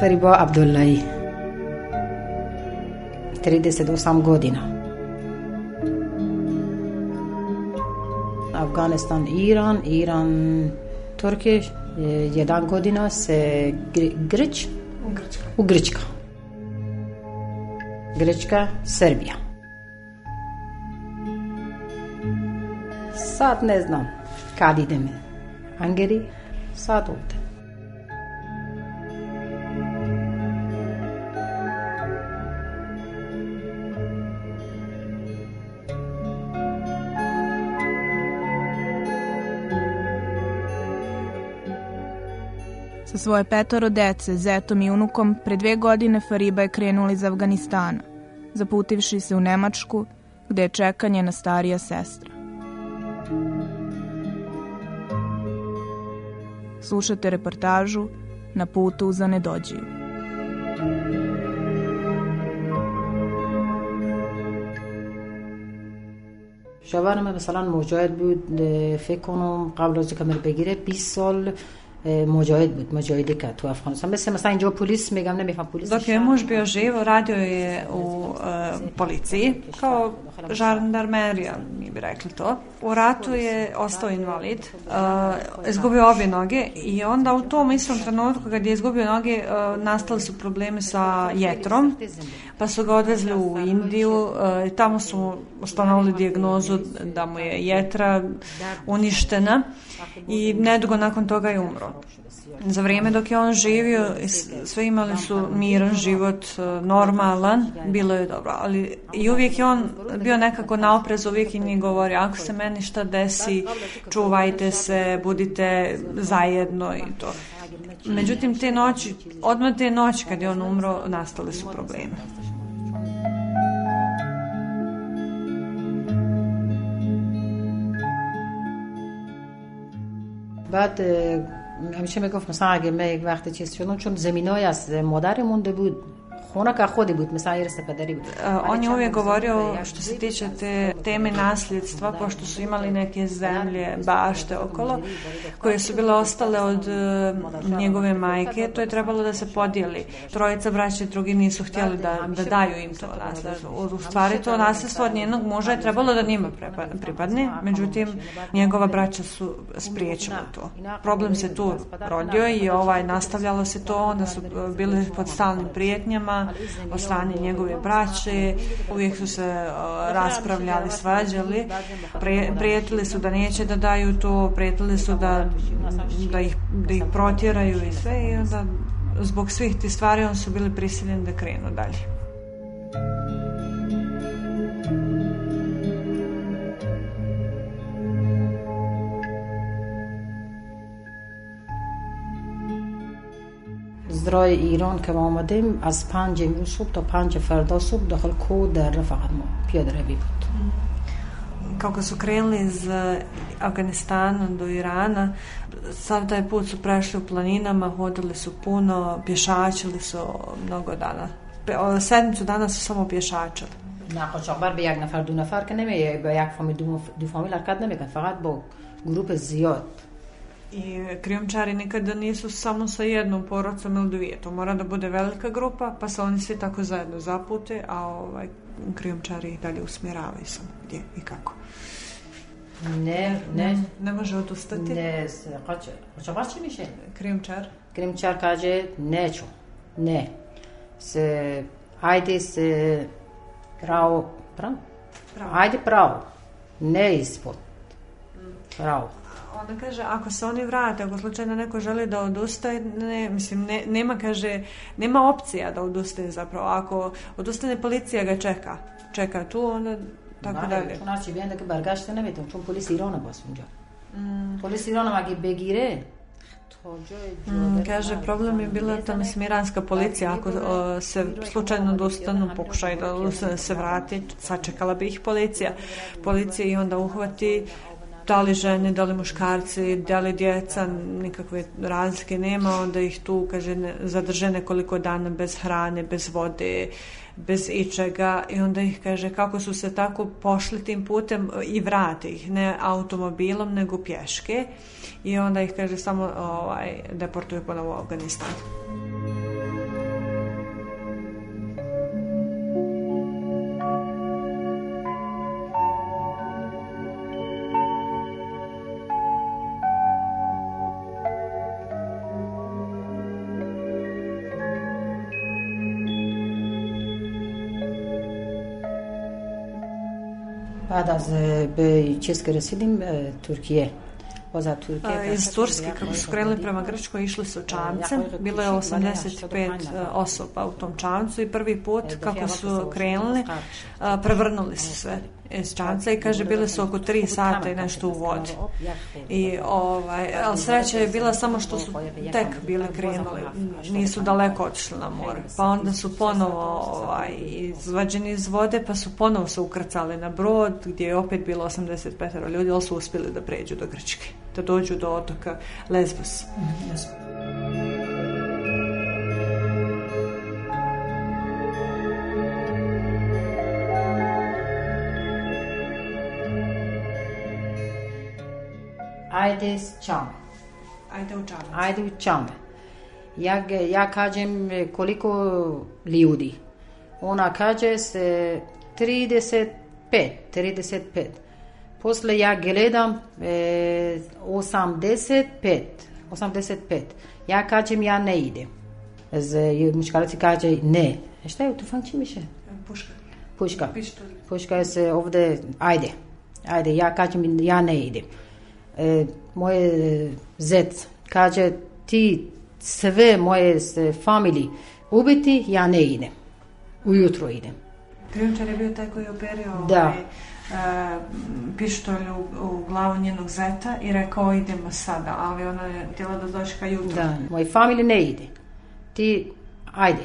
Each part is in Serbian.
Фариба Абдуллаи. 38 година Афганистан Иран Иран Турки један година се Грич, у Грчка Гречка, Србија Сад не знам каде идеме Ангери сад овде Sa svoje petoro dece, zetom i unukom, pre dve godine Fariba je krenula iz Afganistana, zaputivši se u Nemačku, gde je čekanje na starija sestra. Slušate reportažu Na putu za nedođiju. dođiju. مجاهد e, بود مجاهدی کرد تو افغانستان مثل مثلا اینجا ne dok je muž bio živo radio je u policiji kao žandarmerija mi bi rekli to u ratu je ostao invalid e, izgubio obje noge znači, znači, i onda u znači, tom istom trenutku kad je izgubio noge e, nastali su problemi sa jetrom pa su ga odvezli u Indiju i tamo su ustanovili dijagnozu da mu je jetra uništena i nedugo nakon toga je umro za vrijeme dok je on živio, svi imali su miran život, e, normalan, bilo je dobro. Ali i uvijek je on bio nekako na oprezu, uvijek i mi govori, ako se meni šta desi, čuvajte se, budite zajedno i to. Međutim, te noći, odmah te noći kad je on umro, nastali su problemi. Bate همیشه میگفت مثلا اگه من یک وقت چیز شدم چون زمینای از مادر مونده بود Ona se On je uvijek govorio što se tiče te teme nasljedstva, pošto su imali neke zemlje, bašte okolo, koje su bile ostale od njegove majke, to je trebalo da se podijeli. Trojica braće drugi nisu htjeli da, da daju im to nasljedstvo. U stvari to nasljedstvo od njenog muža je trebalo da njima pripadne, međutim njegova braća su spriječila to. Problem se tu rodio i ovaj nastavljalo se to, onda su bili pod stalnim prijetnjama, Ivana, o njegove braće. Uvijek su se raspravljali, svađali. prijetili su da neće da daju to, prijetili su da, da, ih, da ih protjeraju i sve. I onda zbog svih tih stvari on su bili prisiljeni da krenu dalje. زرای ایران که ما آمدیم از پنج امروز صبح تا پنج فردا صبح داخل کو در فقط ما پیاده روی بود su krenuli iz Afganistanu do Irana, sam taj put su prešli u planinama, hodili su puno, pješačili su mnogo dana. Sedmicu dana su samo pješačili. Nakon čak bar bi jak na fardu na farka nema, jak fami du fami larkad nema, ka farad bo grupe zijot. I krijumčari nikada nisu samo sa jednom porodcom ili dvije. To mora da bude velika grupa, pa se oni svi tako zajedno zapute, a ovaj, krijomčari i dalje usmjeravaju samo gdje i kako. Ne, ne. Ne može odustati? Ne, hoće, hoće mi še? Krijomčar? kaže, neću, ne. Se, hajde se pravo, pravo? Pravo. Hajde pravo, ne ispod. Mm. Pravo. Onda kaže, ako se oni vrate, ako slučajno neko želi da odustaje, mislim, ne, nema, kaže, nema opcija da odustaje zapravo. Ako odustane, policija ga čeka. Čeka tu, onda tako dalje. ne mm. mm, kaže, problem je bila ta mislim, iranska policija, pa, ako se slučajno odustanu, pokušaju da se vrati, sačekala bi ih policija. Policija i onda uhvati da li žene, da li muškarci, da li djeca, nikakve razlike nema, onda ih tu kaže, zadrže nekoliko dana bez hrane, bez vode, bez ičega i onda ih kaže kako su se tako pošli tim putem i vrati ih, ne automobilom nego pješke i onda ih kaže samo ovaj, deportuju ponovo u Afganistan. بعد از به چیز که رسیدیم به ترکیه Pa iz Turske kako su krenuli prema Grčkoj išli su čamcem, bilo je 85 e, osoba u tom čamcu i prvi put e, kako su krenuli prevrnuli su sve iz čamca i kaže bile su oko tri sata i nešto u vodi i ovaj, sreća je bila samo što su tek bili krenuli nisu daleko otišli na mor, pa onda su ponovo ovaj, izvađeni iz vode pa su ponovo se ukrcali na brod gdje je opet bilo 85 ljudi ali su uspjeli da pređu do Grčke da dođu do otoka Lesbos. Ajde s čame. Ajde u čame. Ajde u čame. Ja, ja kažem e, koliko ljudi. Ona kaže se 35, 35. Posle ja gledam e, 85, 85. Ja kažem ja ne idem. Z, muškarac kaže ne. E šta je u tufan miše? Puška. Puška. Puška. Puška je se ovdje, ajde. Ajde, ja kažem ja ne idem. E, moj zec kaže ti sve moje se ubiti, ja ne idem. Ujutro idem. Krijumčar je bio taj koji je operio da. Ovaj E, pištolju u glavu njenog zeta i rekao idemo sada, ali ona je htjela da dođe jutro. Da, moj familija ne ide. Ti, ajde.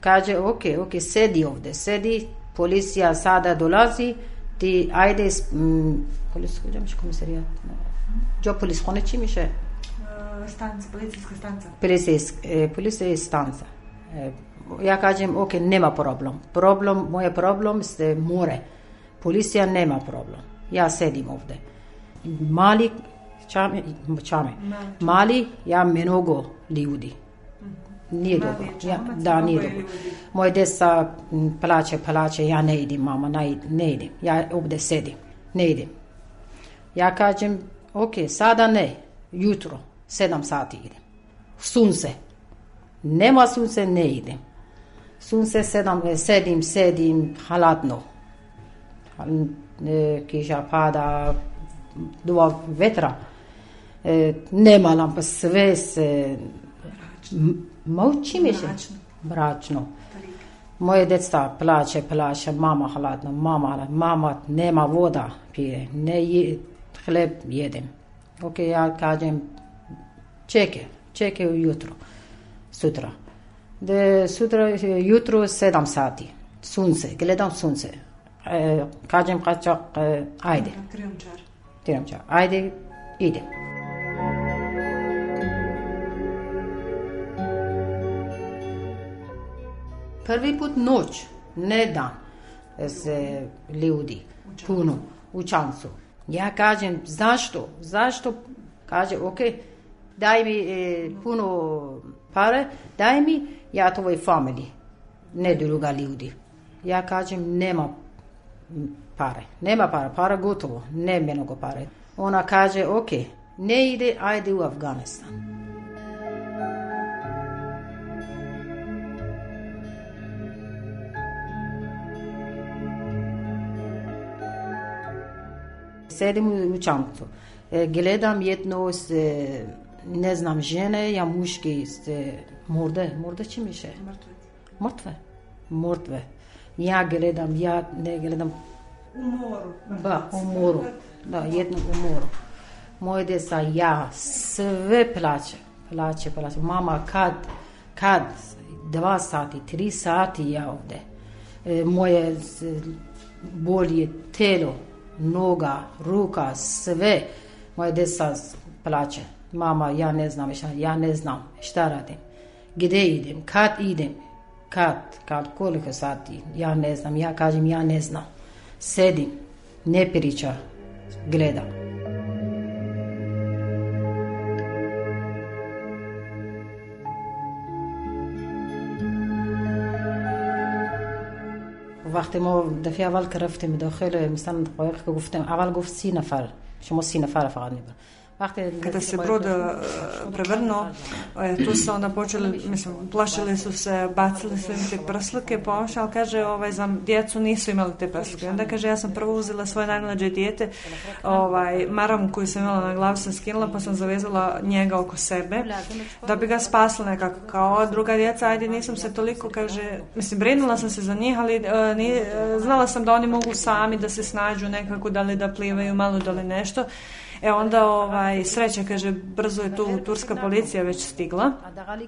Kaže, ok, ok, sedi ovdje, sedi, policija sada dolazi, ti ajde, m, polis, uđaš komisarijat? miše polis, Stanca, policijska e, stanca. stanca. E, ja kažem, ok, nema problem. Problem, moje problem se more. Policija nema problem. Ja sedim ovde. Mali, čame, čame. mali, ja mnogo ljudi. Nije dobro. ja, da, nije dobro. Ljudi. desa plaće, plaće, ja ne idem, mama, ne, ne idem. Ja ovdje sedim, ne idem. Ja kažem, ok, sada ne, jutro, sedam sati idem. Sunce. Nema sunce, ne idem. Sunce sedam, sedim, sedim, halatno kiša pada, duva vetra, e, nema lampa, sve se... Moje djeca plače plače, mama hladna, mama mama nema voda pije, ne hleb jedem. Ok, ja kažem, čeke, čeke jutro sutra. De, sutra, jutro sedam sati, sunce, gledam sunce, E, kažem kačak ajde. Ajde ide. Prvi put noć, ne dan, se ljudi puno u čancu. Ja kažem, zašto? Zašto? Kaže, ok, daj mi e, puno pare, daj mi, ja tvoj familiji, ne druga ljudi. Ja kažem, nema pare. Nema para, para gotovo, ne mnogo pare. Ona kaže, ok, ne ide, ajde u Afganistan. Sedim u čamcu, e, gledam jedno se, ne znam, žene, ja muške, morde, morde čim miše Mrtve. Mrtve. Mrtve. Ja gledam, ja ne gledam. U moru. Ba, Da, jedno u moru. Moje desa ja, sve plaće. Plaće, plaće. Mama, kad, kad, dva sati, tri sati ja ovdje. E, moje bolje telo, noga, ruka, sve. Moje desa plaće. Mama, ja ne znam ja ne znam šta radim. Gde idem, kad idem, kad, kad, koliko sati, ja ne znam, ja kažem ja ne znam. Sedim, ne priča, gledam. وقتی ما دفعه اول که رفتیم داخل مثلا قایق که گفتم اول گفت سی نفر شما سی نفر فقط میبرن kada se brod e, prevrnuo, e, tu su onda počeli, mislim, plašili su se, bacili su im te prslike, pomoći, ali kaže, ovaj, za djecu nisu imali te prslike. Onda kaže, ja sam prvo uzela svoje najmlađe dijete, ovaj, maram koju sam imala na glavu sam skinula, pa sam zavezala njega oko sebe, da bi ga spasila nekako. Kao druga djeca, ajde, nisam se toliko, kaže, mislim, brinula sam se za njih, ali e, ni, znala sam da oni mogu sami da se snađu nekako, da li da plivaju malo, da li nešto. E onda ovaj, sreća, kaže, brzo je tu turska policija već stigla.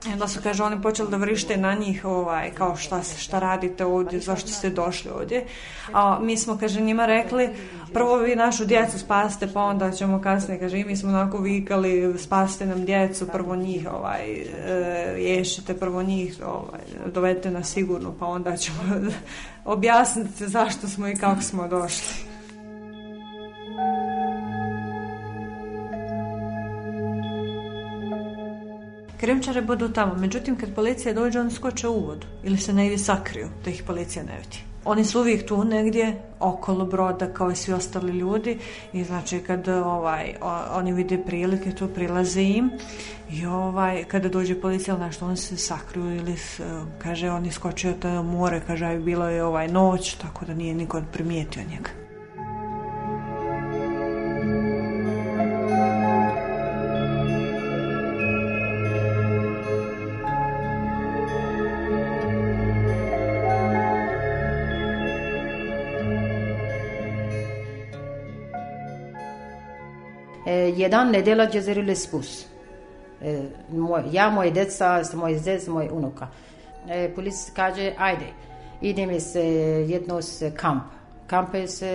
I onda su, kaže, oni počeli da vrište na njih, ovaj, kao šta, šta radite ovdje, zašto ste došli ovdje. A mi smo, kaže, njima rekli, prvo vi našu djecu spaste, pa onda ćemo kasnije, kaže, i mi smo onako vikali, spaste nam djecu, prvo njih, ovaj, eh, ješite, prvo njih, ovaj, dovedite na sigurnu, pa onda ćemo objasniti zašto smo i kako smo došli. Krijumčare budu tamo, međutim kad policija dođe oni skoče u vodu ili se negdje sakriju da ih policija ne vidi. Oni su uvijek tu negdje okolo broda kao i svi ostali ljudi i znači kad ovaj, oni vide prilike tu prilaze im i ovaj, kada dođe policija znači oni se sakriju ili e, kaže oni skočio to more, kaže bilo je ovaj noć tako da nije niko primijetio njega. E, jedan nedela je Lesbos. E, moj, ja, moje deca, moj zez, moj unuka. E, polis kaže, ajde, idem se jedno s kamp. Kamp je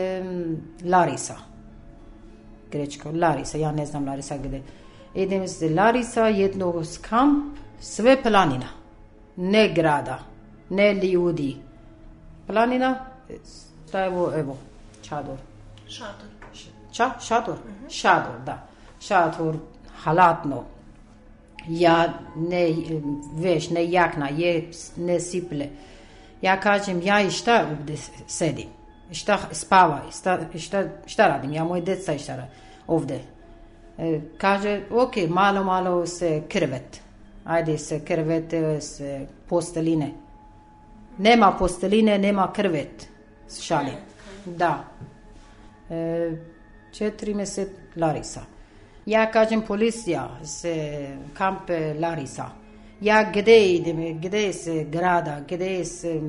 Larisa. Grečko, Larisa, ja ne znam Larisa gde. Idem iz Larisa, jedno s kamp, sve planina. Ne grada, ne ljudi. Planina, šta evo, evo, čador. Ča? šator? uh Šator, da. Šator halatno. Ja ne veš, ne jakna, je, ne siple. Ja kažem, ja i šta ovdje sedim? Šta spava? Šta, šta, radim? Ja, moje djeca i šta radim ovdje? E, kaže, ok, malo, malo se krvet. Ajde se krvet se posteline. Nema posteline, nema krvet. Šalim. Da. E, četiri mjesec Larisa. Ja kažem policija se kamp Larisa. Ja gdje idem, gdje se grada, gdje se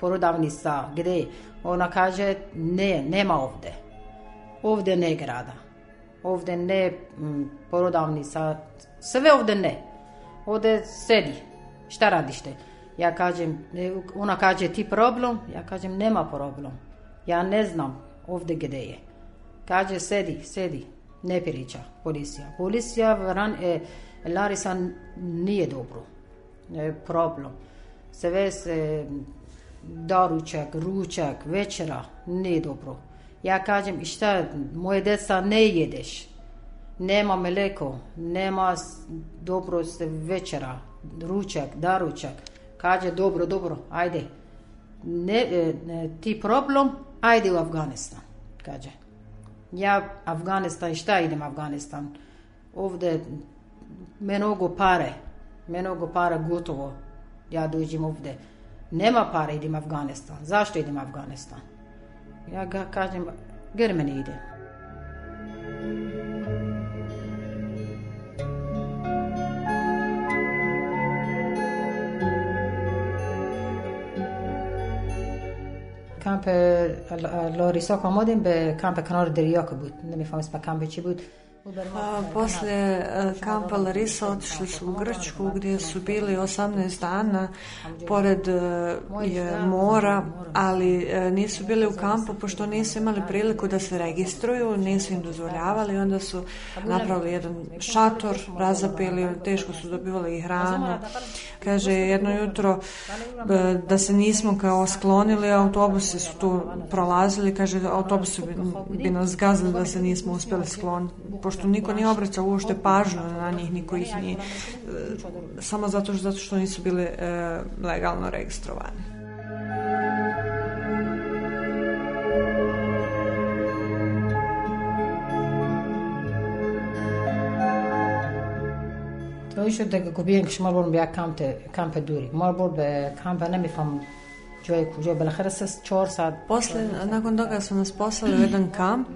porodavnica, gdje? Ona kaže ne, nema ovdje. Ovdje ne grada. Ovdje ne porodavnica, sve ovdje ne. Ovdje sedi, šta radiš te? Ja kažem, e, ona kaže ti problem, ja kažem nema problem. Ja ne znam ovdje gdje je. Kaže, sedi, sedi, ne priča policija. Policija e, Larisa nije dobro. je problem. Sve se daručak, ručak, večera, nije dobro. Ja kažem, šta, moje deca ne jedeš. Nema mleko, nema dobro se večera, ručak, daručak. Kaže, dobro, dobro, ajde. E, ne, ti problem, ajde u Afganistan, kaže. Ja Afganistan, šta idem Afganistan? Ovde mnogo pare, mnogo para gotovo. Ja dođem ovdje. Nema pare, idem Afganistan. Zašto idem Afganistan? Ja ga kažem, Germani idem. کمپ لاریسا که آمادیم به کمپ کنار دریا که بود نمیفهمست به کمپ چی بود poslije kampa e, znači, Larisa otišli su u Grčku gdje znači, su bili 18 ono, znači, dana pored e, je, mora, ono, ali e, nisu bili u kampu pošto nisu imali priliku da se registruju, ono, nisu im dozvoljavali, onda su pa napravili jedan šator, razapili, teško su dobivali i pa hranu. Kaže, jedno jutro da se nismo kao sklonili, autobusi su tu prolazili, kaže, autobusi bi, bi nas gazili da se nismo uspjeli skloniti, pošto niko nije obraćao uošte pažnju na njih, niko ih nije, samo zato što, zato što nisu bile legalno registrovane. تو ایشو دیگه که بیان که شما برون بیا کمپ کمپ دوری ما برد به کمپ نمیفهم جای کجا بالاخره سه Posle, nakon toga su nas poslali u jedan kamp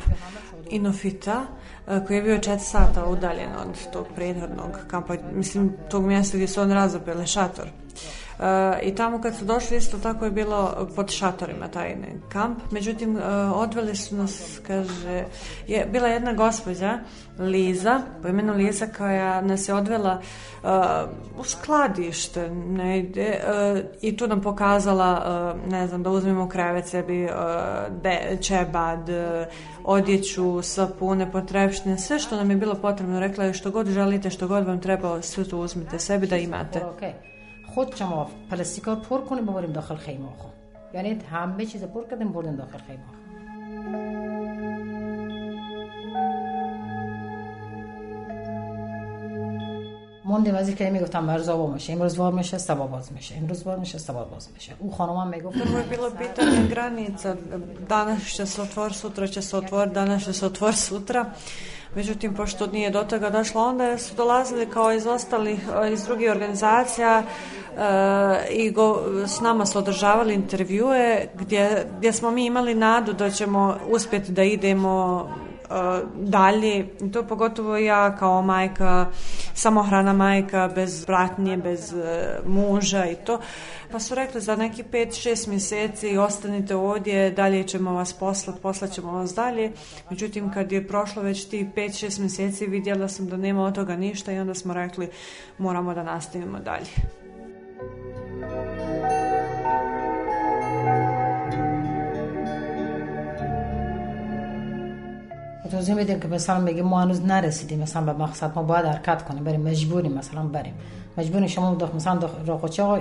Inofita E, koji je bio četiri sata udaljen od tog prethodnog kampa, mislim tog mjesta gdje su on razapele šator i tamo kad su došli isto tako je bilo pod šatorima taj kamp. Međutim, e, odveli su nas, kaže, je bila jedna gospođa, Liza, po imenu Liza koja nas je odvela e, u skladište negdje e, i tu nam pokazala, ne znam, da uzmemo krevet sebi, de, čebad, odjeću, sapune, potrepštine, sve što nam je bilo potrebno, rekla je što god želite, što god vam treba, sve to uzmite sebi da imate. Okay. خود شما پلاستیکا پر کنیم ببریم داخل خیمه خو یعنی همه چیز پر کردیم بردیم داخل خیمه خو. موندیم که میگفتم مرزا با میشه امروز وار میشه سبا باز میشه امروز وار میشه سبا باز میشه او خانم هم میگفت prvo بیلو bilo گرانیت. دانش چه će se otvor سوتر دانش se Međutim, pošto nije do toga došlo, onda su dolazili kao iz ostalih, e, iz drugih organizacija e, i go, s nama su održavali intervjue gdje, gdje smo mi imali nadu da ćemo uspjeti da idemo Eh, dalje, to pogotovo ja kao majka, samohrana majka, bez bratnje, bez eh, muža i to, pa su rekli za neki 5-6 mjeseci ostanite ovdje, dalje ćemo vas poslati, poslat ćemo vas dalje. Međutim, kad je prošlo već ti 5-6 mjeseci vidjela sam da nema od toga ništa i onda smo rekli moramo da nastavimo dalje. توضیح میدیم که مثلا میگه ما هنوز نرسیدیم مثلا به مقصد ما باید حرکت کنیم بریم مجبوریم مثلا بریم مجبوری شما دخ مثلا دخ را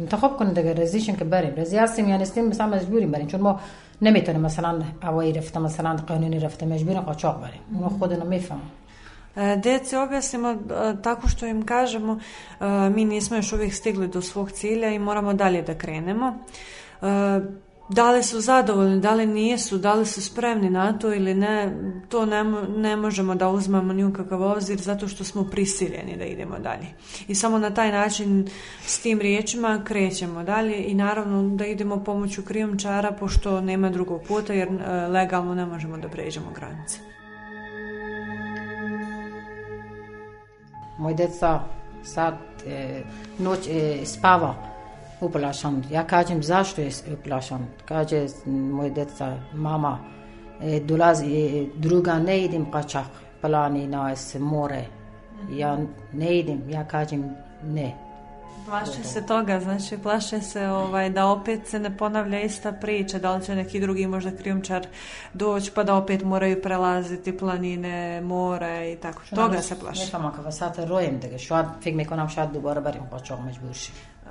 انتخاب کنید دیگه رزیشن که بریم رزی هستیم یا نیستیم مثلا مجبوریم بریم چون ما نمیتونیم مثلا هوایی رفته مثلا قانونی رفته مجبوریم قاچاق بریم اونو خودنا میفهمن Deci objasnimo e, tako što im kažemo e, mi nismo još uvijek stigli do svog cilja i moramo dalje da krenemo. E, da li su zadovoljni, da li nisu, da li su spremni na to ili ne, to ne, možemo da uzmemo ni u kakav obzir zato što smo prisiljeni da idemo dalje. I samo na taj način s tim riječima krećemo dalje i naravno da idemo pomoću krijumčara pošto nema drugog puta jer e, legalno ne možemo da pređemo granice. Moj deca sad e, noć e, spavao uplašan. Ja kažem zašto je uplašan. Kaže moj djeca, mama, e, dolazi e, druga, ne idem kačak, se more. Ja ne idem, ja kažem ne. Plaše se toga, znači plaše se ovaj, da opet se ne ponavlja ista priča, da li će neki drugi možda krijumčar doći pa da opet moraju prelaziti planine, more i tako. Toga se plaše. Ne samo kako sad rojem da ga, što fik mi konam šat dubara barim hoću pa među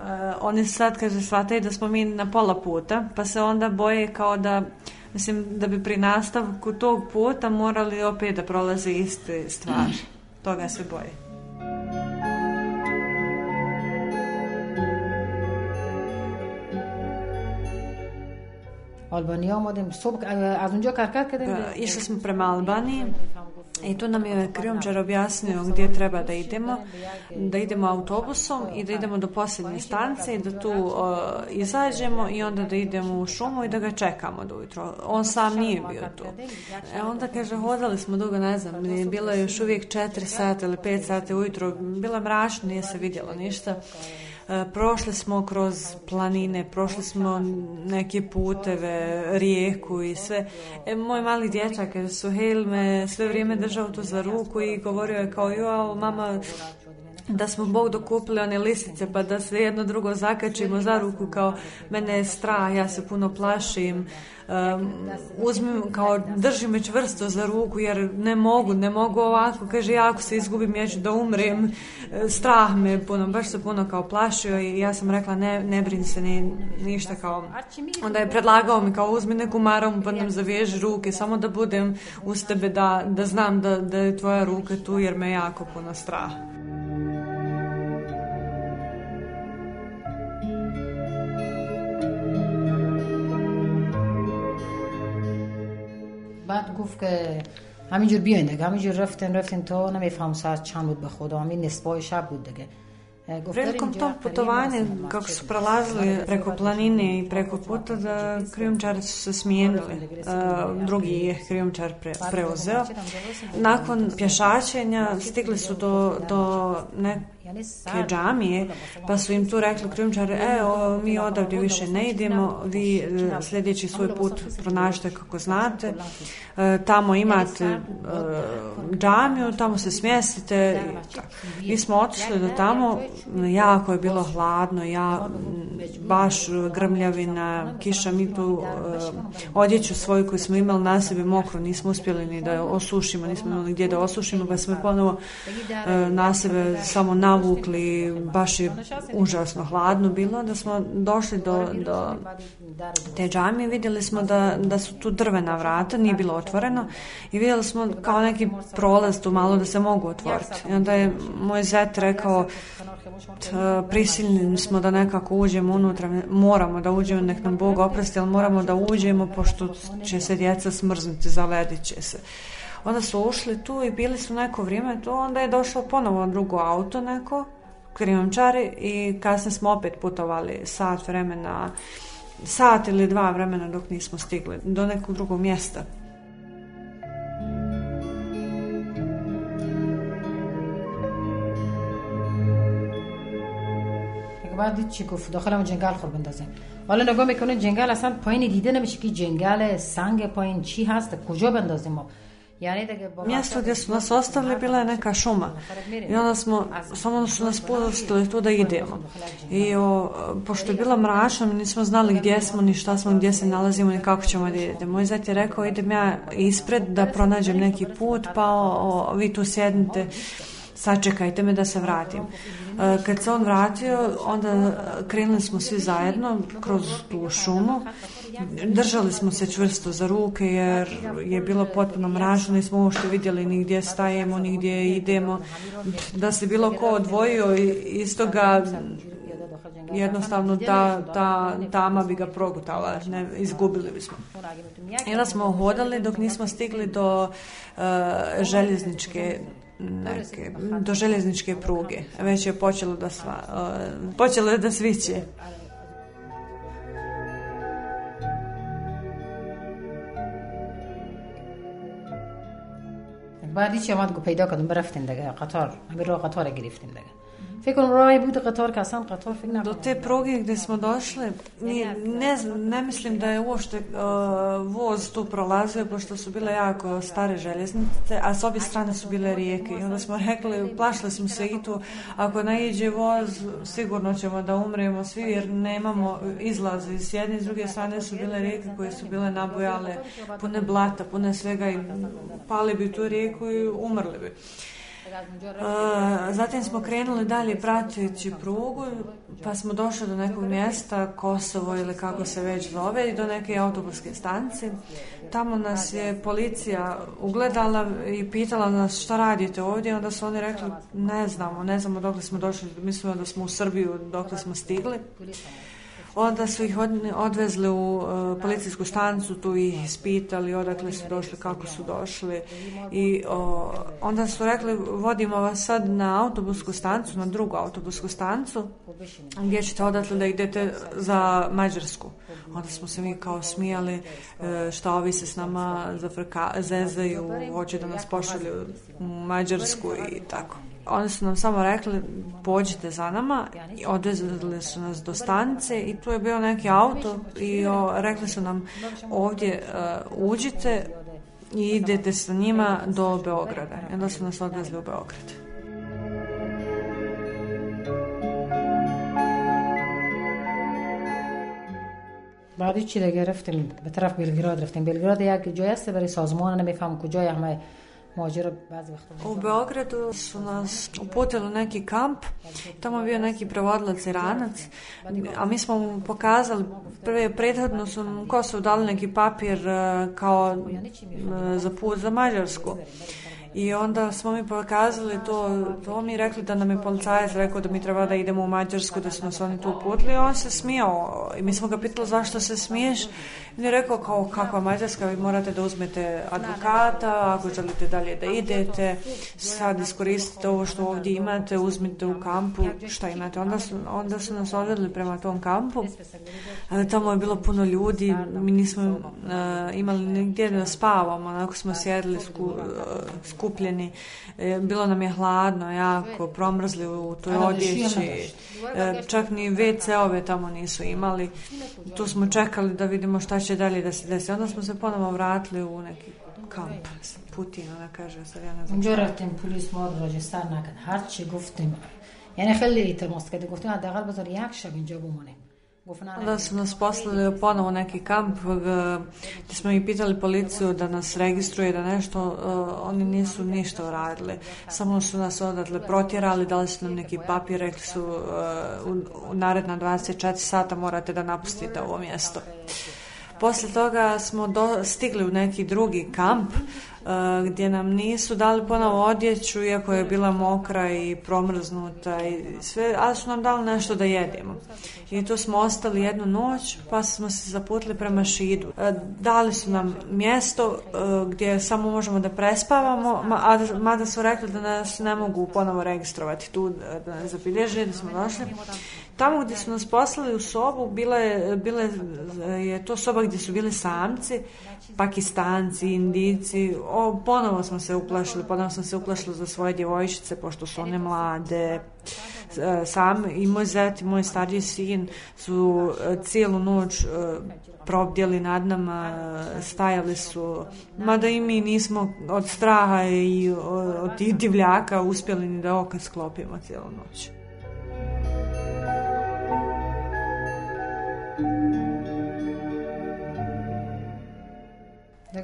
Eh, oni sad, kaže, shvataju da smo mi na pola puta, pa se onda boje kao da, mislim, da bi pri nastavku tog puta morali opet da prolaze iste stvari. Toga se boje. Albanija a, a, a, a, išli smo prema Albaniji, i tu nam je krijumčar objasnio gdje treba da idemo, da idemo autobusom i da idemo do posljednje stanice i da tu izađemo i onda da idemo u šumu i da ga čekamo do ujutro. On sam nije bio tu. E onda kaže, hodali smo dugo, ne znam, je bilo još uvijek četiri sata ili pet sati ujutro, bila je mračno, nije se vidjelo ništa. E, prošli smo kroz planine, prošli smo neke puteve, rijeku i sve. E, moj mali dječak su me sve vrijeme držao tu za ruku i govorio je kao jo, mama da smo Bog dokupili one lisice pa da se jedno drugo zakačimo za ruku kao mene je strah, ja se puno plašim Uzmim kao drži me čvrsto za ruku jer ne mogu, ne mogu ovako kaže ja ako se izgubim ja ću da umrem strah me puno, baš se puno kao plašio i ja sam rekla ne, ne brin se ni, ništa kao onda je predlagao mi kao uzmi neku marom pa nam zaviježi ruke samo da budem uz tebe da, da znam da, da je tvoja ruka tu jer me jako puno strah بعد گفت که همینجور بیاین دیگه همینجور رفتیم رفتیم تا نمیفهم ساعت چند بود به خدا همین نسبای شب بود دیگه Prilikom tog putovanja, kako su prelazili preko planine i preko puta, da krijumčari su se smijenili. Drugi je krijumčar pre, preuzeo. Nakon pješačenja stigli su do, do ne, ke džamije, pa su im tu rekli krijumčari, e, mi odavde više ne idemo, vi sljedeći svoj put pronašte kako znate, tamo imate džamiju, tamo se smjestite. Mi smo otišli do tamo, jako je bilo hladno, ja, baš grmljavina, kiša, mi tu odjeću svoju koju smo imali na sebi mokru, nismo uspjeli ni da osušimo, nismo imali gdje da osušimo, pa smo ponovo na sebe samo na navukli, baš je užasno hladno bilo, da smo došli do, do te džamije, vidjeli smo da, da su tu drvena vrata, nije bilo otvoreno i vidjeli smo kao neki prolaz tu malo da se mogu otvoriti. I onda je moj zet rekao prisiljeni smo da nekako uđemo unutra, moramo da uđemo, nek nam Bog oprosti, ali moramo da uđemo pošto će se djeca smrznuti, zaledit će se. Onda su ušli tu i bili su neko vrijeme tu, onda je došao ponovo drugo auto neko, krijomčari i kasnije smo opet putovali sat vremena, sat ili dva vremena dok nismo stigli do nekog drugog mjesta. بعد چی گفت داخلم جنگل خور بندازه حالا نگاه میکنه جنگل اصلا پایین دیده نمیشه که جنگل سنگ پایین چی هست کجا Mjesto gdje su nas ostavili bila je neka šuma pa i onda smo, samo su nas pustili tu da idemo. I pošto je bila mračno, mi nismo znali gdje smo, ni šta smo, gdje se nalazimo, ni kako ćemo da idemo. Moj zet je rekao idem ja ispred da pronađem neki put, pa vi tu sjednite sačekajte me da se vratim. E, kad se on vratio, onda krenuli smo svi zajedno kroz tu šumu. Držali smo se čvrsto za ruke jer je bilo potpuno mračno, nismo uopšte vidjeli nigdje stajemo, nigdje idemo. Da se bilo ko odvojio iz toga jednostavno ta, ta tama bi ga progutala, ne, izgubili bismo. I onda smo hodali dok nismo stigli do e, željezničke neke, do željezničke pruge. Već je počelo da, sva, uh, počelo je da sviće. بعد هیچ آمد گفت پیدا کردم برفتیم دیگه قطار بیرو قطار گرفتیم دیگه Fekon bude Do te proge gdje smo došli, ne, ne mislim da je uopšte e, voz tu prolazio, pošto su bile jako stare željeznice, a s obje strane su bile rijeke. I onda smo rekli, plašili smo se i tu, ako naiđe voz, sigurno ćemo da umremo svi, jer nemamo izlaza I s jedne i s druge strane su bile rijeke koje su bile nabojale, pune blata, pune svega i pali bi tu rijeku i umrli bi. Zatim smo krenuli dalje pratujući prugu, pa smo došli do nekog mjesta, Kosovo ili kako se već zove, i do neke autobuske stanice. Tamo nas je policija ugledala i pitala nas šta radite ovdje, onda su oni rekli ne znamo, ne znamo dokle smo došli, mislimo da smo u Srbiju dokle smo stigli. Onda su ih odvezli u e, policijsku stancu, tu ih ispitali odakle su došli, kako su došli. I onda su rekli vodimo vas sad na autobusku stancu, na drugu autobusku stancu gdje ćete odatle da idete za Mađarsku. Onda smo se mi kao smijali e, što ovi se s nama zafrka, zezaju, hoće da nas pošalju u Mađarsku i tako. Oni su nam samo rekli, pođite za nama, i odvezli su nas do stanice i tu je bio neki auto i o, rekli su nam ovdje uh, uđite i idete sa njima do Beograda. I onda su nas odvezli u Beograd. da بعد چی دیگه رفتیم به ja بلگراد رفتیم بلگراد یک جای است برای fam نمیفهم کجای همه muađira bazi U Beogradu su nas uputili u neki kamp, tamo je bio neki provodilac ranac, a mi smo mu pokazali, prve prethodno su mu kosu dali neki papir e, kao e, za put za Mađarsku. I onda smo mi pokazali to, to mi rekli da nam je policajac rekao da mi treba da idemo u Mađarsku, da smo nas oni tu uputili. on se smijao i mi smo ga pitali zašto se smiješ. I je rekao kao kakva Mađarska, vi morate da uzmete advokata, ako želite dalje da idete, sad iskoristite ovo što ovdje imate, uzmite u kampu šta imate. Onda su, onda su nas odvedli prema tom kampu, ali tamo je bilo puno ljudi, mi nismo eh, imali nigdje da spavamo, onako smo sjedili sku, skupljeni, e, bilo nam je hladno jako, promrzli u toj odjeći, e, čak ni WC-ove tamo nisu imali. Tu smo čekali da vidimo šta će dalje da se desi. Onda smo se ponovo vratili u neki kamp. Putin, ona kaže, sad ja ne znam. جرأتیم پلیس ما رو راجع سر نکن هر چی گفتیم یعنی خیلی ایتر ماست که گفتیم حداقل بذار jakša, شب اینجا بمونیم Onda su nas poslali ponovo neki kamp eh, gdje smo i pitali policiju da nas registruje, da nešto, eh, oni nisu ništa uradili. Samo su nas odatle protjerali, dali su nam neki papir, rekli su eh, u, naredna naredna 24 sata morate da napustite ovo mjesto. Poslije toga smo stigli u neki drugi kamp E, gdje nam nisu dali ponovo odjeću iako je bila mokra i promrznuta i sve, ali su nam dali nešto da jedemo. I tu smo ostali jednu noć pa smo se zaputili prema Šidu. E, dali su nam mjesto e, gdje samo možemo da prespavamo, mada su rekli da nas ne mogu ponovo registrovati tu, da ne da smo došli. Tamo gdje su nas poslali u sobu, bila je, bila je to soba gdje su bili samci, pakistanci, indici. O, ponovo smo se uplašili, ponovo sam se uplašila za svoje djevojčice, pošto su one mlade. E, sam i moj zet i moj stariji sin su e, cijelu noć e, probdjeli nad nama, stajali su, mada i mi nismo od straha i od tih divljaka uspjeli ni da oka sklopimo cijelu noć.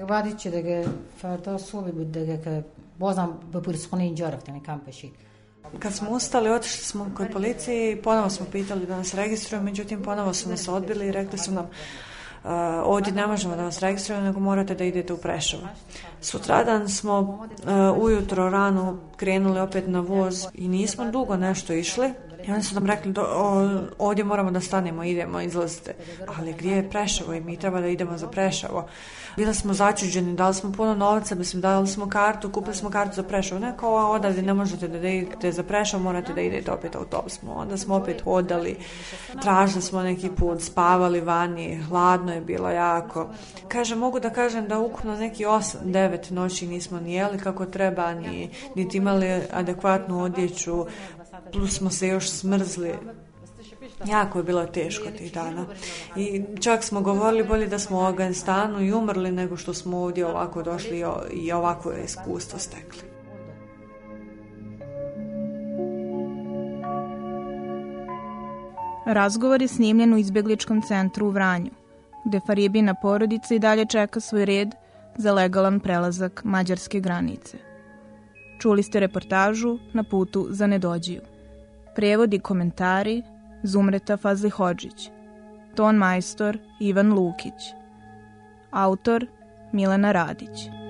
وادی چه دگه فردا صبح بود دگه که بازم به اینجا رفتن Kad smo ustali, otišli smo kod policiji i ponovo smo pitali da nas registruju, međutim ponovo su nas odbili i rekli su nam uh, ovdje ne možemo da vas registrujemo, nego morate da idete u Prešovo. Sutradan smo uh, ujutro rano krenuli opet na voz i nismo dugo nešto išli. I onda su nam rekli, ovdje moramo da stanemo, idemo, izlazite. Ali gdje je Prešavo i mi treba da idemo za Prešavo Bili smo začuđeni, dali smo puno novca, mislim, dali smo kartu, kupili smo kartu za Prešavo Ne, odavde ne možete da idete za Prešavo morate da idete opet autobusom. Onda smo opet hodali, tražili smo neki put, spavali vani, hladno je bilo jako. Kaže, mogu da kažem da ukupno neki 8-9 noći nismo ni jeli kako treba, ni, niti imali adekvatnu odjeću, plus smo se još smrzli. Jako je bilo teško tih dana. I čak smo govorili bolje da smo u Afganistanu i umrli nego što smo ovdje ovako došli i ovako je iskustvo stekli. Razgovor je snimljen u izbjegličkom centru u Vranju, gde Faribina porodica i dalje čeka svoj red za legalan prelazak mađarske granice. Čuli ste reportažu na putu za Nedođiju. Prijevodi komentari Zumreta Fazlihođić. Ton majstor Ivan Lukić. Autor Milena Radić.